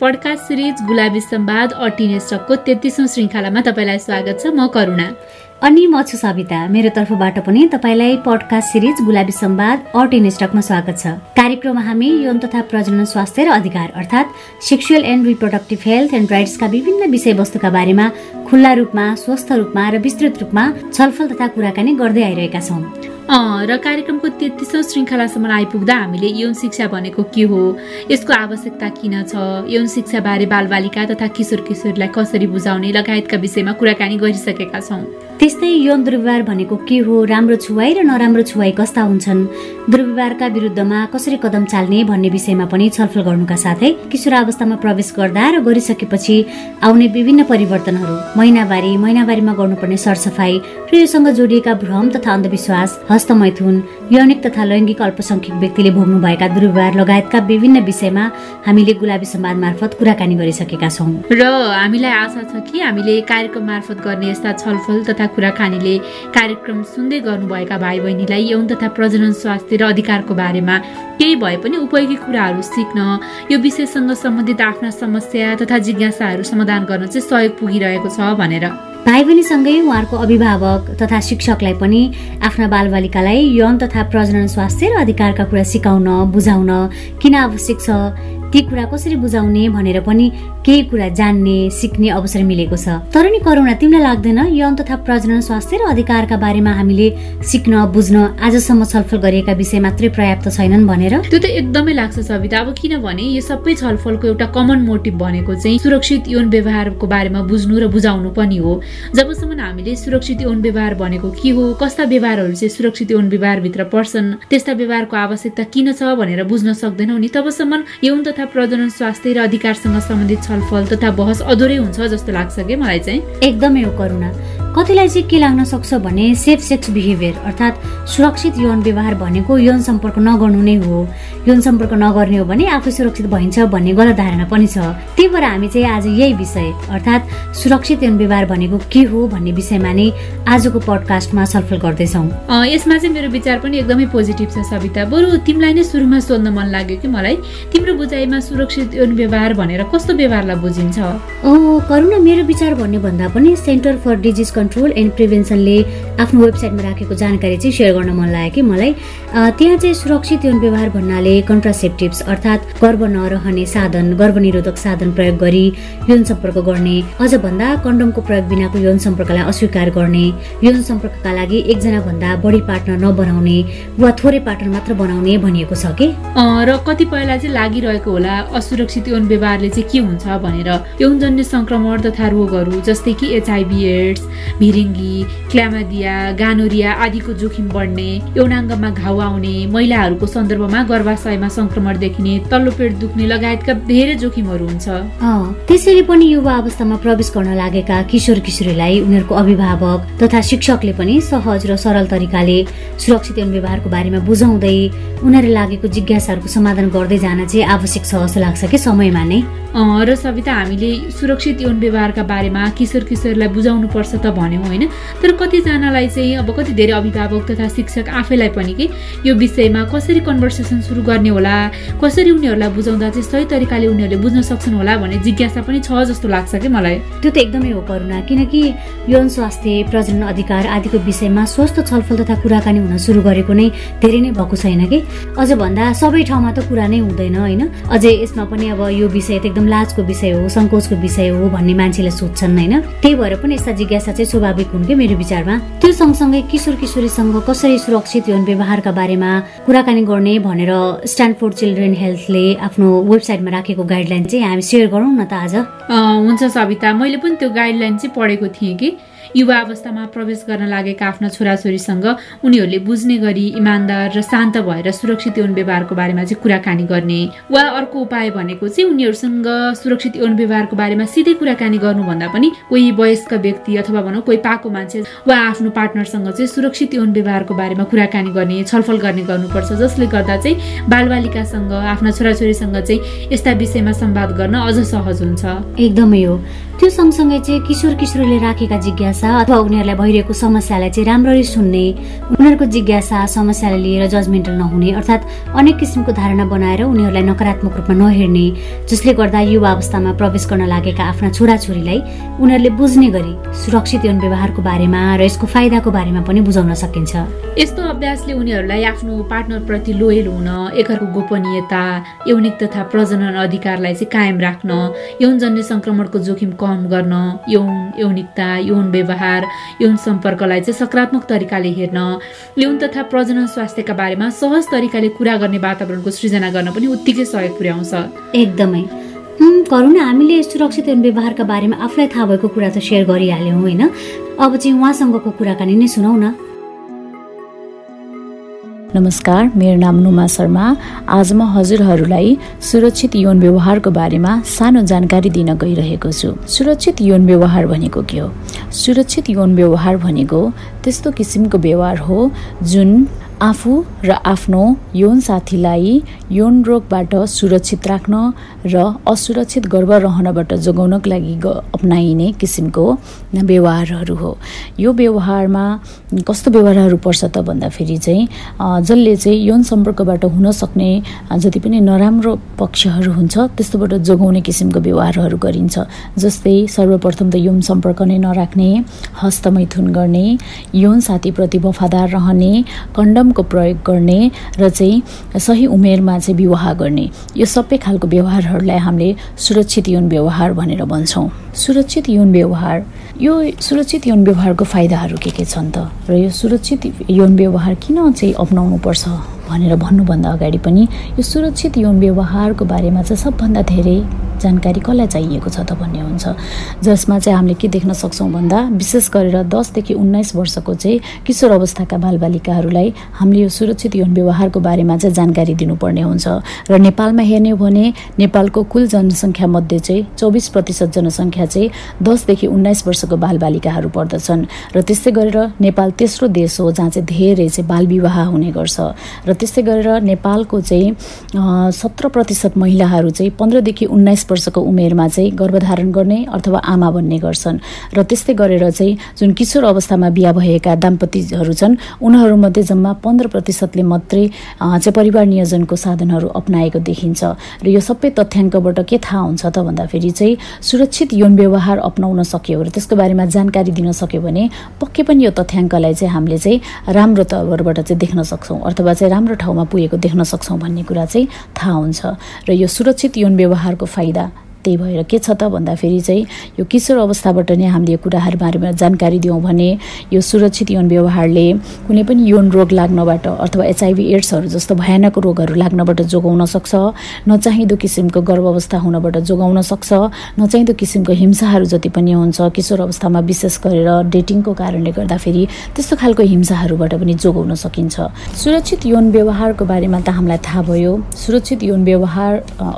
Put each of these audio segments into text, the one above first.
Podcast series गुलाबी संवाद अटिनेस्टकको तेत्तिसौँ श्रृङ्खलामा तपाईँलाई स्वागत छ म करुणा। अनि म छु सविता। मेरो तर्फबाट पनि तपाईँलाई पडकास्ट सिरिज गुलाबी संवाद अर्ट इन स्टकमा स्वागत छ। कार्यक्रममा हामी यौन तथा प्रजनन स्वास्थ्य र अधिकार अर्थात् sexual and reproductive health and राइट्सका विभिन्न विषयवस्तुका बारेमा खुल्ला रूपमा स्वस्थ रूपमा र विस्तृत रूपमा छलफल तथा कुराकानी गर्दै आइरहेका छौँ। र कार्यक्रमको तेत्तिसौँ श्रृङ्खलासम्म आइपुग्दा हामीले यौन शिक्षा भनेको के हो? यसको आवश्यकता किन छ? यौन शिक्षाबारे बालबालिका तथा किशोर किशोरीलाई कसरी बुझाउने लगायतका विषयमा कुराकानी गरिसकेका छौँ। त्यस्तै यौन दुर्व्यवहार भनेको के हो? राम्रो छुवाई र नराम्रो छुवाई कस्ता हुन्छन्? दुर्व्यवहारका विरुद्धमा कसरी कदम चाल्ने भन्ने विषयमा पनि छलफल गर्नुका साथै किशोरावस्थामा प्रवेश गर्दा र गरिसकेपछि आउने विभिन्न परिवर्तनहरू। महिनावारी महिनावारीमा गर्नुपर्ने सरसफाई र योसँग जोडिएका भ्रम तथा अन्धविश्वास हस्तमैथुन यौनिक तथा लैङ्गिक अल्पसङ्ख्यक व्यक्तिले भोग्नुभएका दुर्व्यवहार लगायतका विभिन्न विषयमा हामीले गुलाबी सम्वाद मार्फत कुराकानी गरिसकेका छौँ। र हामीलाई आशा छ कि हामीले कार्यक्रम मार्फत गर्ने यस्ता छलफल तथा कुराकानीले कार्यक्रम सुन्दै गर्नुभएका भाइ बहिनीलाई यौन तथा प्रजनन स्वास्थ्य र अधिकारको बारेमा केही भए पनि उपयोगी कुराहरू सिक्न यो विषयसँग सम्बन्धित आफ्ना समस्या तथा जिज्ञासाहरू समाधान गर्न चाहिँ सहयोग पुगिरहेको छ भनेर। भाइ बहिनीसँगै उहाँहरूको अभिभावक तथा शिक्षकलाई पनि आफ्ना बालबालिकालाई यौन तथा प्रजनन स्वास्थ्य र अधिकारका कुरा सिकाउन बुझाउन किन आवश्यक छ ती कुरा कसरी बुझाउने भनेर पनि केही कुरा जान्ने सिक्ने अवसर मिलेको छ। तर नि करुणा तिमीलाई लाग्दैन यौन तथा प्रजनन स्वास्थ्य र अधिकारका बारेमा हामीले सिक्न बुझ्न आजसम्म छलफल गरिएका विषय मात्रै पर्याप्त छैनन् भनेर? त्यो त एकदमै लाग्छ सविता। अब किनभने यो सबै छलफलको एउटा कमन मोटिभ भनेको चाहिँ सुरक्षित यौन व्यवहारको बारेमा बुझ्नु र बुझाउनु पनि हो। जबसम्म हामीले सुरक्षित यौन व्यवहार भनेको के हो कस्ता व्यवहारहरू चाहिँ सुरक्षित यौन व्यवहारभित्र पर्छन् त्यस्ता व्यवहारको आवश्यकता किन छ भनेर बुझ्न सक्दैनौँ नि। तबसम्म यौन तथा प्रजनन स्वास्थ्य र अधिकारसँग सम्बन्धित छलफल तथा बहस अधुरै हुन्छ जस्तो लाग्छ कि मलाई चाहिँ? एकदमै हो करुणा। कतिलाई चाहिँ के लाग्न सक्छ भने सेफ सेक्स बिहेभियर अर्थात् सुरक्षित यौन व्यवहार भनेको यौन सम्पर्क नगर्नु नै हो। यौन सम्पर्क नगर्ने हो भने आफू सुरक्षित भइन्छ भन्ने गलत धारणा पनि छ। त्यही भएर हामी चाहिँ आज यही विषय अर्थात् सुरक्षित यौन व्यवहार भनेको के हो भन्ने विषयमा नै आजको पडकास्टमा छलफल गर्दैछौँ। यसमा चाहिँ मेरो विचार पनि एकदमै पोजिटिभ छ सविता। बरु तिमीलाई नै सुरुमा सोध्न मन लाग्यो कि मलाई? तिम्रो बुझाइमा सुरक्षित यौन व्यवहार भनेर कस्तो व्यवहारलाई बुझिन्छ? करुणा मेरो विचार भन्ने भन्दा पनि centre for disease control and प्रिभेन्सनले आफ्नो वेबसाइटमा राखेको जानकारी चाहिँ सेयर गर्न मन लाग्यो कि मलाई। त्यहाँ चाहिँ सुरक्षित यौन व्यवहार भन्नाले कन्ट्रासेप्टिभ्स अर्थात् गर्भ नरहने साधन गर्भनिरोधक साधन प्रयोग गरी यौन सम्पर्क गर्ने अझ भन्दा कन्डमको प्रयोग बिनाको यौन सम्पर्कलाई अस्वीकार गर्ने यौन सम्पर्कका लागि एकजना भन्दा बढी पार्टनर नबनाउने वा थोरै पार्टनर मात्र बनाउने भनिएको छ कि? र कतिपयलाई चाहिँ लागिरहेको होला असुरक्षित यौन व्यवहारले चाहिँ के हुन्छ भनेर। यौनजन्य संक्रमण तथा रोगहरू जस्तै कि एचआइभी एड्स भिरिङ्गी क्ल्यामादिया गानोरिया आदिको जोखिम बढ्ने यौनाङ्गमा घाउ आउने महिलाहरूको सन्दर्भमा गर्भाशयमा संक्रमण देखिने तल्लो पेट दुख्ने लगायतका धेरै जोखिमहरू हुन्छ। त्यसरी पनि युवा अवस्थामा प्रवेश गर्न लागेका किशोर किशोरीलाई उनीहरूको अभिभावक तथा शिक्षकले पनि सहज र सरल तरिकाले सुरक्षित यौन व्यवहारको बारेमा बुझाउँदै उनीहरूले लागेको जिज्ञासाहरूको समाधान गर्दै जान चाहिँ आवश्यक छ जस्तो लाग्छ कि समयमा नै र सविता हामीले सुरक्षित यौन व्यवहारका बारेमा किशोर किशोरलाई बुझाउनु पर्छ त भन्यौँ होइन। तर कतिजनालाई चाहिँ अब कति धेरै अभिभावक तथा शिक्षक आफैलाई पनि कि यो विषयमा कसरी कन्भर्सेसन सुरु गर्ने होला कसरी उनीहरूलाई बुझाउँदा चाहिँ सही तरिकाले उनीहरूले बुझ्न सक्छन् होला भन्ने जिज्ञासा पनि छ जस्तो लाग्छ कि मलाई। त्यो त एकदमै हो करुणा किनकि यौन स्वास्थ्य प्रजनन अधिकार आदिको विषयमा स्वस्थ छलफल तथा कुराकानी हुन सुरु गरेको नै धेरै नै भएको छैन कि? अझ भन्दा सबै ठाउँमा त कुरा नै हुँदैन होइन। अझै यसमा पनि अब यो विषय त एकदम लाजको विषय हो सङ्कोचको विषय हो भन्ने मान्छेले सोध्छन् होइन। त्यही भएर पनि यस्ता जिज्ञासा चाहिँ स्वाभाविक हुन् कि मेरो विचारमा? त्यो सँगसँगै किशोर किशोरीसँग कसरी सुरक्षित यौन व्यवहारका बारेमा कुराकानी गर्ने भनेर स्ट्यान्डफोर्ड चिल्ड्रेन हेल्थले आफ्नो वेबसाइटमा राखेको गाइडलाइन चाहिँ हामी सेयर गरौँ न त आज। हुन्छ सविता। मैले पनि त्यो गाइडलाइन चाहिँ पढेको थिएँ कि। युवा अवस्थामा प्रवेश गर्न लागेका आफ्ना छोराछोरीसँग उनीहरूले बुझ्ने गरी इमान्दार र शान्त भएर सुरक्षित यौन व्यवहारको बारेमा चाहिँ कुराकानी गर्ने वा अर्को उपाय भनेको चाहिँ उनीहरूसँग सुरक्षित यौन व्यवहारको बारेमा सिधै कुराकानी गर्नुभन्दा पनि कोही वयस्क व्यक्ति अथवा भनौँ कोही पाएको मान्छे वा आफ्नो पार्टनरसँग चाहिँ सुरक्षित यौन व्यवहारको बारेमा कुराकानी गर्ने छलफल गर्ने गर्नुपर्छ जसले गर्दा चाहिँ बालबालिकासँग आफ्ना छोराछोरीसँग चाहिँ यस्ता विषयमा संवाद गर्न अझ सहज हुन्छ। एकदमै हो। त्यो सँगसँगै चाहिँ किशोर किशोरले राखेका जिज्ञासा अथवा उनीहरूलाई भइरहेको समस्यालाई चाहिँ राम्ररी सुन्ने उनीहरूको जिज्ञासा समस्यालाई लिएर जजमेन्टल नहुने अर्थात् अनेक किसिमको धारणा बनाएर उनीहरूलाई नकारात्मक रूपमा नहेर्ने जसले गर्दा युवा अवस्थामा प्रवेश गर्न लागेका आफ्ना छोराछोरीलाई उनीहरूले बुझ्ने गरी सुरक्षित यौन व्यवहारको बारेमा र यसको फाइदाको बारेमा पनि बुझाउन सकिन्छ। यस्तो अभ्यासले उनीहरूलाई आफ्नो पार्टनरप्रति लोयल हुन एकअर्को गोपनीयता यौनिक तथा प्रजनन अधिकारलाई चाहिँ कायम राख्न यौनजन्य सङ्क्रमणको जोखिम कम गर्न यौन यौनिकता यौन व्यवहार यौन सम्पर्कलाई चाहिँ सकारात्मक तरिकाले हेर्न यौन तथा प्रजनन स्वास्थ्यका बारेमा सहज तरिकाले कुरा गर्ने वातावरणको सृजना गर्न पनि उत्तिकै सहयोग पुर्याउँछ। एकदमै। करुणा हामीले सुरक्षित व्यवहारका बारेमा आफूलाई थाहा भएको कुरा त सेयर गरिहाल्यौँ होइन? अब चाहिँ उहाँसँगको कुराकानी नै सुनौ न। नमस्कार मेरो नाम नुमा शर्मा। आज म हजुरहरूलाई सुरक्षित यौन व्यवहारको बारेमा सानो जानकारी दिन गइरहेको छु। सुरक्षित यौन व्यवहार भनेको के हो? सुरक्षित यौन व्यवहार भनेको त्यस्तो किसिमको व्यवहार हो जुन आफू र आफ्नो यौन साथीलाई यौन रोगबाट सुरक्षित राख्न र असुरक्षित गर्भ रहनबाट जोगाउनको लागि अप्नाइने किसिमको व्यवहारहरू हो। यो व्यवहारमा कस्तो व्यवहारहरू पर्छ त भन्दाखेरि चाहिँ जसले चाहिँ यौन सम्पर्कबाट हुन सक्ने जति पनि नराम्रो पक्षहरू हुन्छ त्यस्तोबाट जोगाउने किसिमको व्यवहारहरू गरिन्छ। जस्तै सर्वप्रथम त यौन सम्पर्क नै नराख्ने हस्तमैथुन गर्ने यौन साथीप्रति वफादार रहने कन्डम कन्डमको प्रयोग गर्ने र चाहिँ सही उमेरमा चाहिँ विवाह गर्ने। यो सबै खालको व्यवहारहरूलाई हामीले सुरक्षित यौन व्यवहार भनेर भन्छौँ। सुरक्षित यौन व्यवहार यो सुरक्षित यौन व्यवहारको फाइदाहरू के के छन् त? र यो सुरक्षित यौन व्यवहार किन चाहिँ अप्नाउनु पर्छ भनेर भन्नुभन्दा अगाडि पनि यो सुरक्षित यौन व्यवहारको बारेमा चाहिँ सबभन्दा धेरै जानकारी कसलाई चाहिएको छ त भन्ने हुन्छ। जसमा चाहिँ हामीले के देख्न सक्छौँ भन्दा विशेष गरेर दसदेखि उन्नाइस वर्षको चाहिँ किशोर अवस्थाका बालबालिकाहरूलाई हामीले यो सुरक्षित यौन व्यवहारको बारेमा चाहिँ जानकारी दिनुपर्ने हुन्छ। र नेपालमा हेर्ने हो भने नेपालको कुल जनसङ्ख्या मध्ये चाहिँ चौबिस प्रतिशत जनसङ्ख्या चाहिँ दसदेखि उन्नाइस वर्षको बालबालिकाहरू पर्दछन्। र त्यस्तै गरेर नेपाल तेस्रो देश हो जहाँ चाहिँ धेरै चाहिँ बाल विवाह हुने गर्छ। र त्यस्तै गरेर नेपालको चाहिँ सत्र प्रतिशत महिलाहरू चाहिँ पन्ध्रदेखि उन्नाइस वर्षको उमेरमा चाहिँ गर्भधारण गर्ने अथवा आमा बन्ने गर्छन्। र त्यस्तै गरेर चाहिँ जुन किशोर अवस्थामा बिहा भएका दाम्पतिहरू छन् उनीहरूमध्ये जम्मा पन्ध्र प्रतिशतले मात्रै चाहिँ परिवार नियोजनको साधनहरू अप्नाएको देखिन्छ। र यो सबै तथ्याङ्कबाट के थाहा हुन्छ त भन्दाखेरि चाहिँ सुरक्षित यौन व्यवहार अप्नाउन सक्यो र त्यसको बारेमा जानकारी दिन सक्यो भने पक्कै पनि यो तथ्याङ्कलाई चाहिँ हामीले चाहिँ राम्रो तवरबाट चाहिँ देख्न सक्छौँ अथवा चाहिँ राम्रो ठाउँमा पुगेको देख्न सक्छौँ भन्ने कुरा चाहिँ थाहा हुन्छ। र यो सुरक्षित यौन व्यवहारको फाइदा त्यही भएर के छ त भन्दाखेरि चाहिँ यो किशोर अवस्थाबाट नै हामीले यो कुराहरू बारेमा जानकारी दियौँ भने यो सुरक्षित यौन व्यवहारले कुनै पनि यौन रोग लाग्नबाट अथवा एचआइभी एड्सहरू जस्तो भयानक रोगहरू लाग्नबाट जोगाउन सक्छ नचाहिँदो किसिमको गर्भावस्था हुनबाट जोगाउन सक्छ नचाहिँदो किसिमको हिंसाहरू जति पनि हुन्छ किशोर अवस्थामा विशेष गरेर डेटिङको कारणले गर्दाखेरि त्यस्तो खालको हिंसाहरूबाट पनि जोगाउन सकिन्छ। सुरक्षित यौन व्यवहारको बारेमा त हामीलाई थाहा भयो। सुरक्षित यौन व्यवहार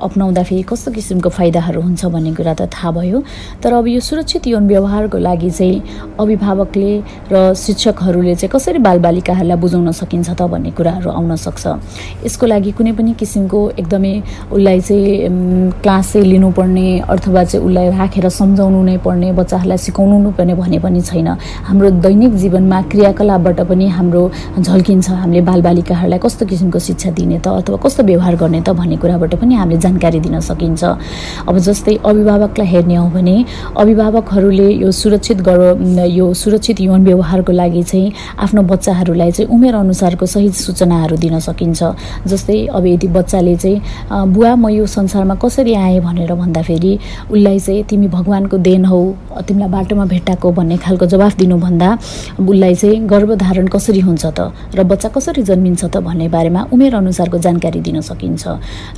अप्नाउँदाखेरि कस्तो किसिमको फाइदाहरू हुन्छ भन्ने कुरा त थाहा भयो। तर अब यो सुरक्षित यौन व्यवहारको लागि चाहिँ अभिभावकले र शिक्षकहरूले चाहिँ कसरी बालबालिकाहरूलाई बुझाउन सकिन्छ त भन्ने कुराहरू आउन सक्छ। यसको लागि कुनै पनि किसिमको एकदमै उसलाई चाहिँ क्लास चाहिँ लिनुपर्ने अथवा चाहिँ उसलाई राखेर सम्झाउनु नै पर्ने बच्चाहरूलाई सिकाउनु पर्ने भने पनि छैन। हाम्रो दैनिक जीवनमा क्रियाकलापबाट पनि हाम्रो झल्किन्छ। हामीले बालबालिकाहरूलाई कस्तो किसिमको शिक्षा दिने त अथवा कस्तो व्यवहार गर्ने त भन्ने कुराबाट पनि हामीले जानकारी दिन सकिन्छ। अब जस्तै अभिभावकलाई हेर्ने हो भने अभिभावकहरूले यो सुरक्षित गर्व यो सुरक्षित यौन व्यवहारको लागि चाहिँ आफ्नो बच्चाहरूलाई चाहिँ उमेर अनुसारको सही सूचनाहरू दिन सकिन्छ। जस्तै अब यदि बच्चाले चाहिँ बुवा म यो संसारमा कसरी आएँ भनेर भन्दाखेरि उसलाई चाहिँ तिमी भगवान्को देन हौ तिमीलाई बाटोमा भेट्टाएको भन्ने खालको जवाफ दिनुभन्दा उसलाई चाहिँ गर्भधारण कसरी हुन्छ त र बच्चा कसरी जन्मिन्छ त भन्ने बारेमा उमेर अनुसारको जानकारी दिन सकिन्छ।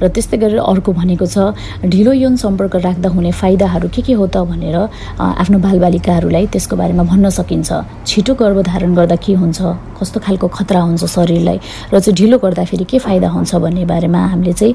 र त्यस्तै गरेर अर्को भनेको छ ढिलो यौन सम्पर्क राख्दा हुने फाइदाहरू के के हो त भनेर आफ्नो बालबालिकाहरूलाई त्यसको बारेमा भन्न सकिन्छ। छिटो गर्भधारण गर्दा के हुन्छ? कस्तो खालको खतरा हुन्छ शरीरलाई? र चाहिँ ढिलो गर्दाखेरि के फाइदा हुन्छ भन्ने बारेमा हामीले चाहिँ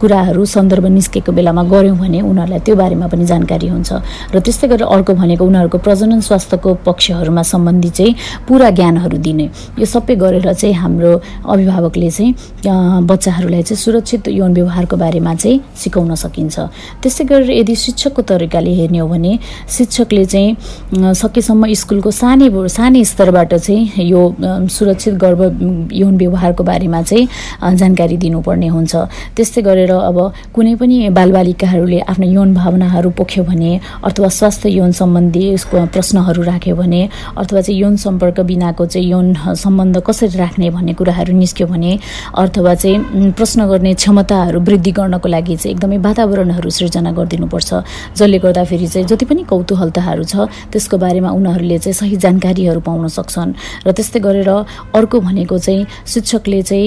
कुराहरू सन्दर्भ निस्केको बेलामा गऱ्यौँ भने उनीहरूलाई त्यो बारेमा पनि जानकारी हुन्छ। र त्यस्तै गरेर अर्को भनेको उनीहरूको प्रजनन स्वास्थ्यको पक्षहरूमा सम्बन्धी चाहिँ पुरा ज्ञानहरू दिने। यो सबै गरेर चाहिँ हाम्रो अभिभावकले चाहिँ बच्चाहरूलाई चाहिँ सुरक्षित यौन व्यवहारको बारेमा चाहिँ सिकाउन सकिन्छ। त्यस्तै गरेर यदि शिक्षकको तरिकाले हेर्ने हो भने शिक्षकले चाहिँ सकेसम्म स्कुलको सानै सानै स्तरबाट चाहिँ यो सुरक्षित गर्भ यौन व्यवहारको बारेमा चाहिँ जानकारी दिनुपर्ने हुन्छ। त्यस्तै गरेर अब कुनै पनि बालबालिकाहरूले आफ्नो यौन भावनाहरू पोख्यो भने अथवा स्वास्थ्य यौन सम्बन्धी प्रश्नहरू राख्यो भने अथवा चाहिँ यौन सम्पर्क बिनाको चाहिँ यौन सम्बन्ध कसरी राख्ने भन्ने कुराहरू निस्क्यो भने अथवा चाहिँ प्रश्न गर्ने क्षमताहरू वृद्धि गर्नको लागि चाहिँ एकदमै वातावरणहरू सृजना गरिदिनुपर्छ। जसले गर्दाखेरि चाहिँ जति पनि कौतूहलताहरू छ त्यसको बारेमा उनीहरूले चाहिँ सही जानकारीहरू पाउन सक्छन्। र त्यस्तै गरेर अर्को भनेको चाहिँ शिक्षकले चाहिँ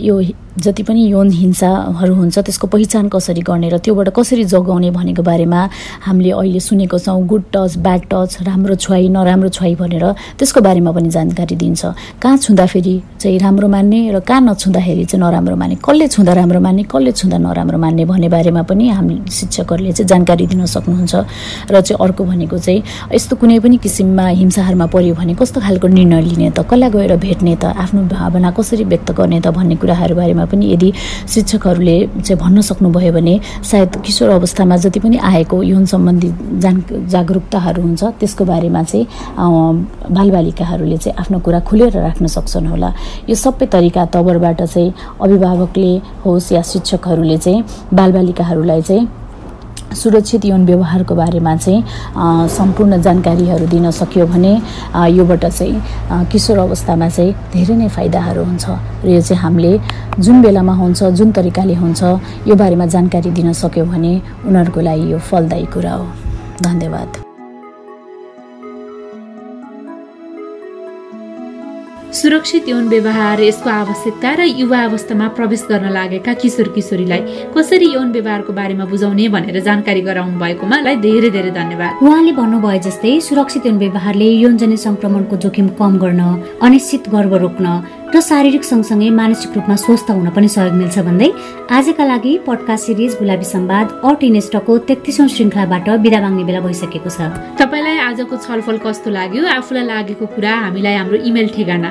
यो जति पनि यौन हिंसाहरू हुन्छ त्यसको पहिचान कसरी गर्ने र त्योबाट कसरी जोगाउने भनेको बारेमा हामीले अहिले सुनेको छौँ। गुड टच ब्याड टच राम्रो छुवाई नराम्रो छुवाई भनेर त्यसको बारेमा पनि जानकारी दिन्छ। कहाँ छुँदाखेरि चाहिँ राम्रो मान्ने र कहाँ नछुँदाखेरि चाहिँ नराम्रो मान्ने? कसले छुँदा राम्रो मान्ने कसले छुँदा नराम्रो मान्ने भन्ने बारेमा पनि हामी शिक्षकहरूले चाहिँ जानकारी दिन सक्नुहुन्छ। र चाहिँ अर्को भनेको चाहिँ यस्तो कुनै पनि किसिममा हिंसाहरूमा पऱ्यो भने कस्तो खालको निर्णय लिने त कसलाई गएर भेट्ने त आफ्नो भावना कसरी व्यक्त गर्ने त भन्ने कुराहरू बारेमा पनि यदि शिक्षकहरूले चाहिँ भन्न सक्नुभयो भने सायद किशोर अवस्थामा जति पनि आएको यौन सम्बन्धी जान जागरुकताहरू हुन्छ त्यसको बारेमा चाहिँ बालबालिकाहरूले चाहिँ आफ्नो कुरा खुलेर राख्न सक्छन् होला। यो सबै तरिका तवरबाट चाहिँ अभिभावकले होस् या शिक्षकहरूले चाहिँ बालबालिकाहरूलाई चाहिँ सुरक्षित यौन व्यवहारको बारेमा चाहिँ सम्पूर्ण जानकारीहरू दिन सक्यो भने योबाट चाहिँ किशोर अवस्थामा चाहिँ धेरै नै फाइदाहरू हुन्छ। र यो चाहिँ हामीले जुन बेलामा हुन्छ जुन तरिकाले हुन्छ यो बारेमा जानकारी दिन सक्यो भने उनीहरूको लागि यो फलदायी कुरा हो। धन्यवाद। सुरक्षित यौन व्यवहार यसको आवश्यकता र युवा अवस्थामा प्रवेश गर्न लागेका किशोर किशोरीलाई कसरी यौन व्यवहारको बारेमा बुझाउने भनेर जानकारी गराउनु भएकोमा धेरै धेरै धन्यवाद। उहाँले भन्नुभयो जस्तै सुरक्षित यौन व्यवहारले यौनजन्य संक्रमणको जोखिम कम गर्न अनिश्चित गर्व रोक्न र शारीरिक सँगसँगै मानसिक रूपमा स्वस्थ हुन पनि सहयोग मिल्छ भन्दै आजका लागि पडकास्ट सिरिज गुलाबी सम्वाद अट इनेस्टको तेत्तिसौँ श्रृङ्खलाबाट बिदा माग्ने बेला भइसकेको छ। तपाईँलाई आजको छलफल कस्तो लाग्यो? आफूलाई लागेको कुरा हामीलाई हाम्रो इमेल ठेगाना।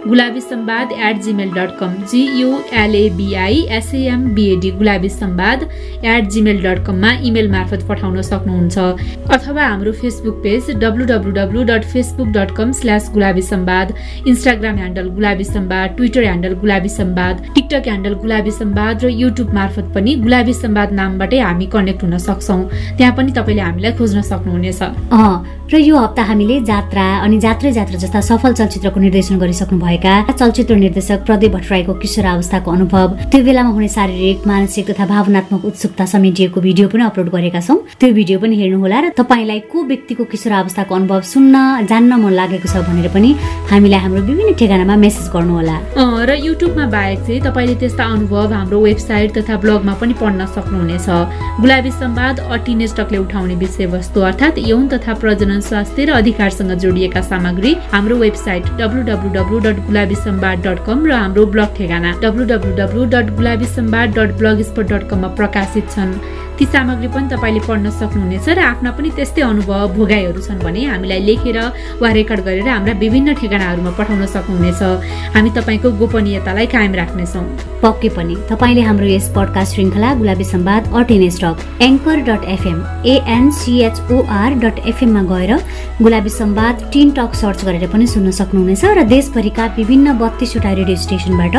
Gulabi Sambad at Gmail dot com G U L A B I S A M B A D Gulabi Sambad at Gmail dot कममा इमेल मार्फत पठाउन सक्नुहुन्छ। अथवा हाम्रो Facebook page W W W dot Facebook dot com slash Gulabi Sambad Instagram handle Gulabi Sambad Twitter handle Gulabi Sambad TikTok handle Gulabi Sambad र YouTube मार्फत पनि गुलाबी सम्वाद नामबाटै हामी कनेक्ट हुन सक्छौँ। त्यहाँ पनि तपाईँले हामीलाई खोज्न सक्नुहुनेछ। र यो हप्ता हामीले जात्रा अनि जात्रै जात्रा जस्ता सफल चलचित्रको निर्देशन गरिसक्नुभएका चलचित्र निर्देशक प्रदीप भट्टराईको किशोर अवस्थाको अनुभव। त्यो बेलामा हुने शारीरिक मानसिक तथा भावनात्मक उत्सुकता समेटिएको भिडियो पनि अपलोड गरेका छौँ। त्यो भिडियो पनि हेर्नुहोला र तपाईँलाई को व्यक्तिको किशोर अवस्थाको अनुभव सुन्न जान्न मन लागेको छ भनेर पनि हामीलाई हाम्रो विभिन्न ठेगानामा मेसेज गर्नुहोला। र युट्युबमा बाहेक चाहिँ तपाईँले त्यस्ता अनुभव हाम्रो वेबसाइट तथा ब्लगमा पनि पढ्न सक्नुहुनेछ। गुलाबी सम्वाद अटिनेस्टकले उठाउने विषयवस्तु अर्थात् यौन तथा प्रजनन स्वास्थ्य र अधिकारसँग जोडिएका सामग्री हाम्रो website W W W dot Gulabi Sambad dot com र हाम्रो ब्लग ठेगाना W W W dot Gulabi Sambad dot blogspot dot कममा प्रकाशित छन्। ती सामग्री पनि तपाईँले पढ्न सक्नुहुनेछ र आफ्ना पनि त्यस्तै अनुभव भोगाइहरू छन् भने हामीलाई लेखेर वा रेकर्ड गरेर हाम्रा विभिन्न ठेगानाहरूमा पठाउन सक्नुहुनेछ। हामी तपाईँको गोपनीयतालाई कायम राख्नेछौँ। पक्कै पनि तपाईँले हाम्रो यस पडकास्ट श्रृङ्खला Gulabi Sambad at in stock anchor dot FM A N C H O R dot एफएममा गएर Gulabi Sambad teen talk search गरेर पनि सुन्न सक्नुहुनेछ र देशभरिका विभिन्न बत्तीसवटा रेडियो स्टेसनबाट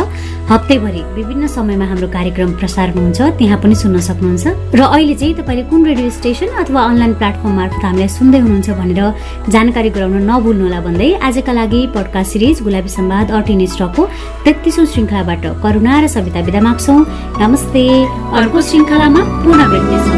हप्तैभरि विभिन्न समयमा हाम्रो कार्यक्रम प्रसारण हुन्छ त्यहाँ पनि सुन्न सक्नुहुन्छ। र अहिले चाहिँ तपाईँले कुन रेडियो स्टेसन अथवा अनलाइन प्लेटफर्म मार्फत हामीलाई सुन्दै हुनुहुन्छ भनेर जानकारी गराउन नभुल्नुहोला भन्दै आजका लागि पडकास्ट सिरिज गुलाबी सम्वाद अर्टिन स्टकको तेत्तिसौँ श्रृङ्खलाबाट करुणा र सविता विदा माग्छौँ। नमस्ते। अर्को श्रृङ्खलामा पुनः भेट्नेछौँ।